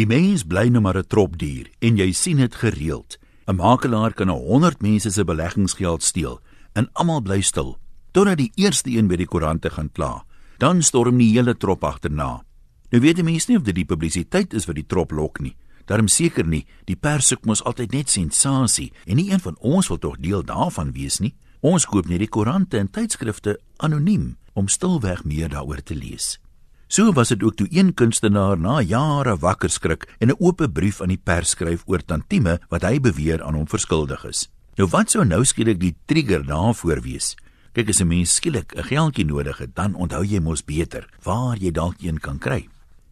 Die mens bly nou maar 'n tropdier en jy sien dit gereeld. 'n Makelaar kan 'n 100 mense se beleggingsgeld steel en almal bly stil totdat die eerste een by die koerante gaan kla. Dan storm die hele trop agterna. Nou weet die mense nie of dit die publisiteit is wat die trop lok nie. Daarom seker nie, die pers soek mos altyd net sensasie en nie een van ons wil tog deel daarvan wees nie. Ons koop net die koerante en tydskrifte anoniem om stilweg meer daaroor te lees. So was dit ook toe een kunstenaar na jare wakker skrik en 'n oop brief aan die pers skryf oor tantieme wat hy beweer aan hom verskuldig is. Nou wat sou nou skielik die trigger daarvoor wees? Kyk as 'n mens skielik 'n geldjie nodig het, dan onthou jy mos beter waar jy dalk een kan kry.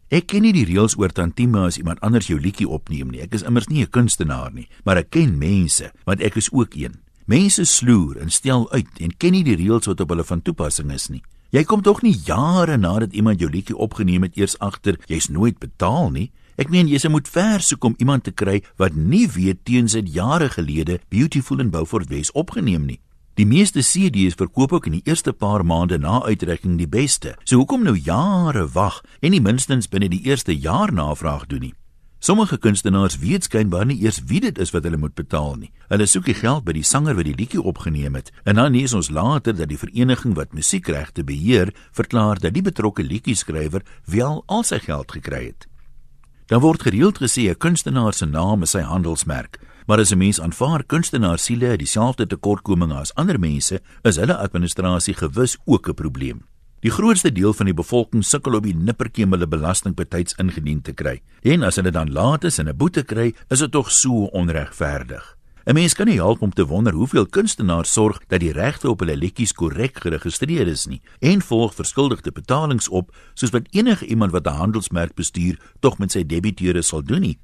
Ek ken nie die reëls oor tantieme as iemand anders jou liedjie opneem nie. Ek is immers nie 'n kunstenaar nie, maar ek ken mense, want ek is ook een. Mense sloer en stel uit en ken nie die reëls wat op hulle van toepassing is nie. Jy kom tog nie jare nadat iemand jou liedjie opgeneem het eers agter jy's nooit betaal nie. Ek meen jy se moet ver soek om iemand te kry wat nie weet teens dit jare gelede Beautiful in Beaufort West opgeneem nie. Die meeste CD's verkoop ook in die eerste paar maande na uitreiking die beste. So hoekom nou jare wag en nie minstens binne die eerste jaar navraag doen nie? Sommige kunstenaars weet skynbaar nie eers wie dit is wat hulle moet betaal nie. Hulle soek die geld by die sanger wat die liedjie opgeneem het. En dan lees ons later dat die vereniging wat musiekregte beheer, verklaar dat die betrokke liedjieskrywer wel al sy geld gekry het. Dan word gereeld gesê 'n kunstenaar se naam is sy handelsmerk, maar as 'n mens aanvaar kunstenaars siele dieselfde tekortkominge as ander mense, is hulle administrasie gewis ook 'n probleem. Die grootste deel van die bevolking sukkel op die nippertjie om hulle belasting betyds ingedien te kry. En as hulle dan laat is en 'n boete kry, is dit tog so onregverdig. 'n Mens kan nie help om te wonder hoeveel kunstenaars sorg dat die regte op hulle liedjies korrek geregistreer is nie en volg verskuldigde betalings op soos wat enige iemand wat 'n handelsmerk bestuur tog met sy debiteure sal doen nie.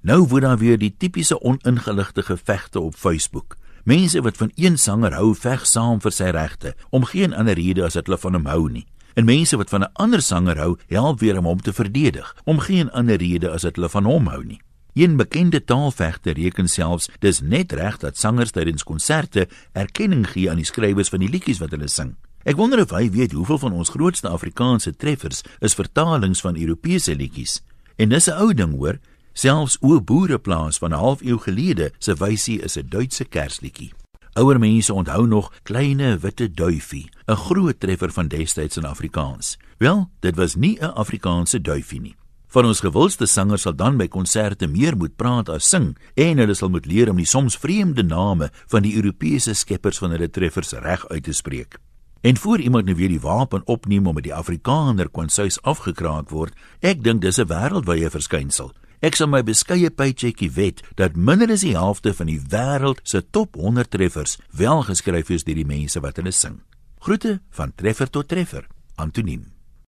Nou word daar weer die tipiese oningeligte gevegte op Facebook. Mense wat van een sanger hou, veg saam vir sy regte, om geen ander rede as dat hulle van hom hou nie. En mense wat van 'n ander sanger hou, help weer om hom te verdedig, om geen ander rede as dat hulle van hom hou nie. Een bekende taalvegter reken selfs dis net reg dat sangers tydens konserte erkenning gee aan die skrywers van die liedjies wat hulle sing. Ek wonder of hy weet hoeveel van ons grootste Afrikaanse treffers is vertalings van Europese liedjies. En dis 'n ou ding hoor, Selfs o boereplaas van 'n halfuur gelede se wysie is 'n Duitse kersliedjie. Ouer mense onthou nog Kleine Witte Duifie, 'n groot treffer van destyds in Afrikaans. Wel, dit was nie 'n Afrikaanse duifie nie. Van ons gewildste sangers sal dan by konserte meer moet praat as sing en hulle sal moet leer om die soms vreemde name van die Europese skeppers van hulle treffers reg uit te spreek. En voor iemand nou weer die wapen opneem om met die Afrikaner kwansuis afgekraak word, ek dink dis 'n wêreldwye verskynsel. Ek sal my beskeie paycheckie wet dat minder as die helfte van die wêreld se top 100 treffers wel geskryf is deur die mense wat hulle sing. Groete van treffer tot treffer. Antoniem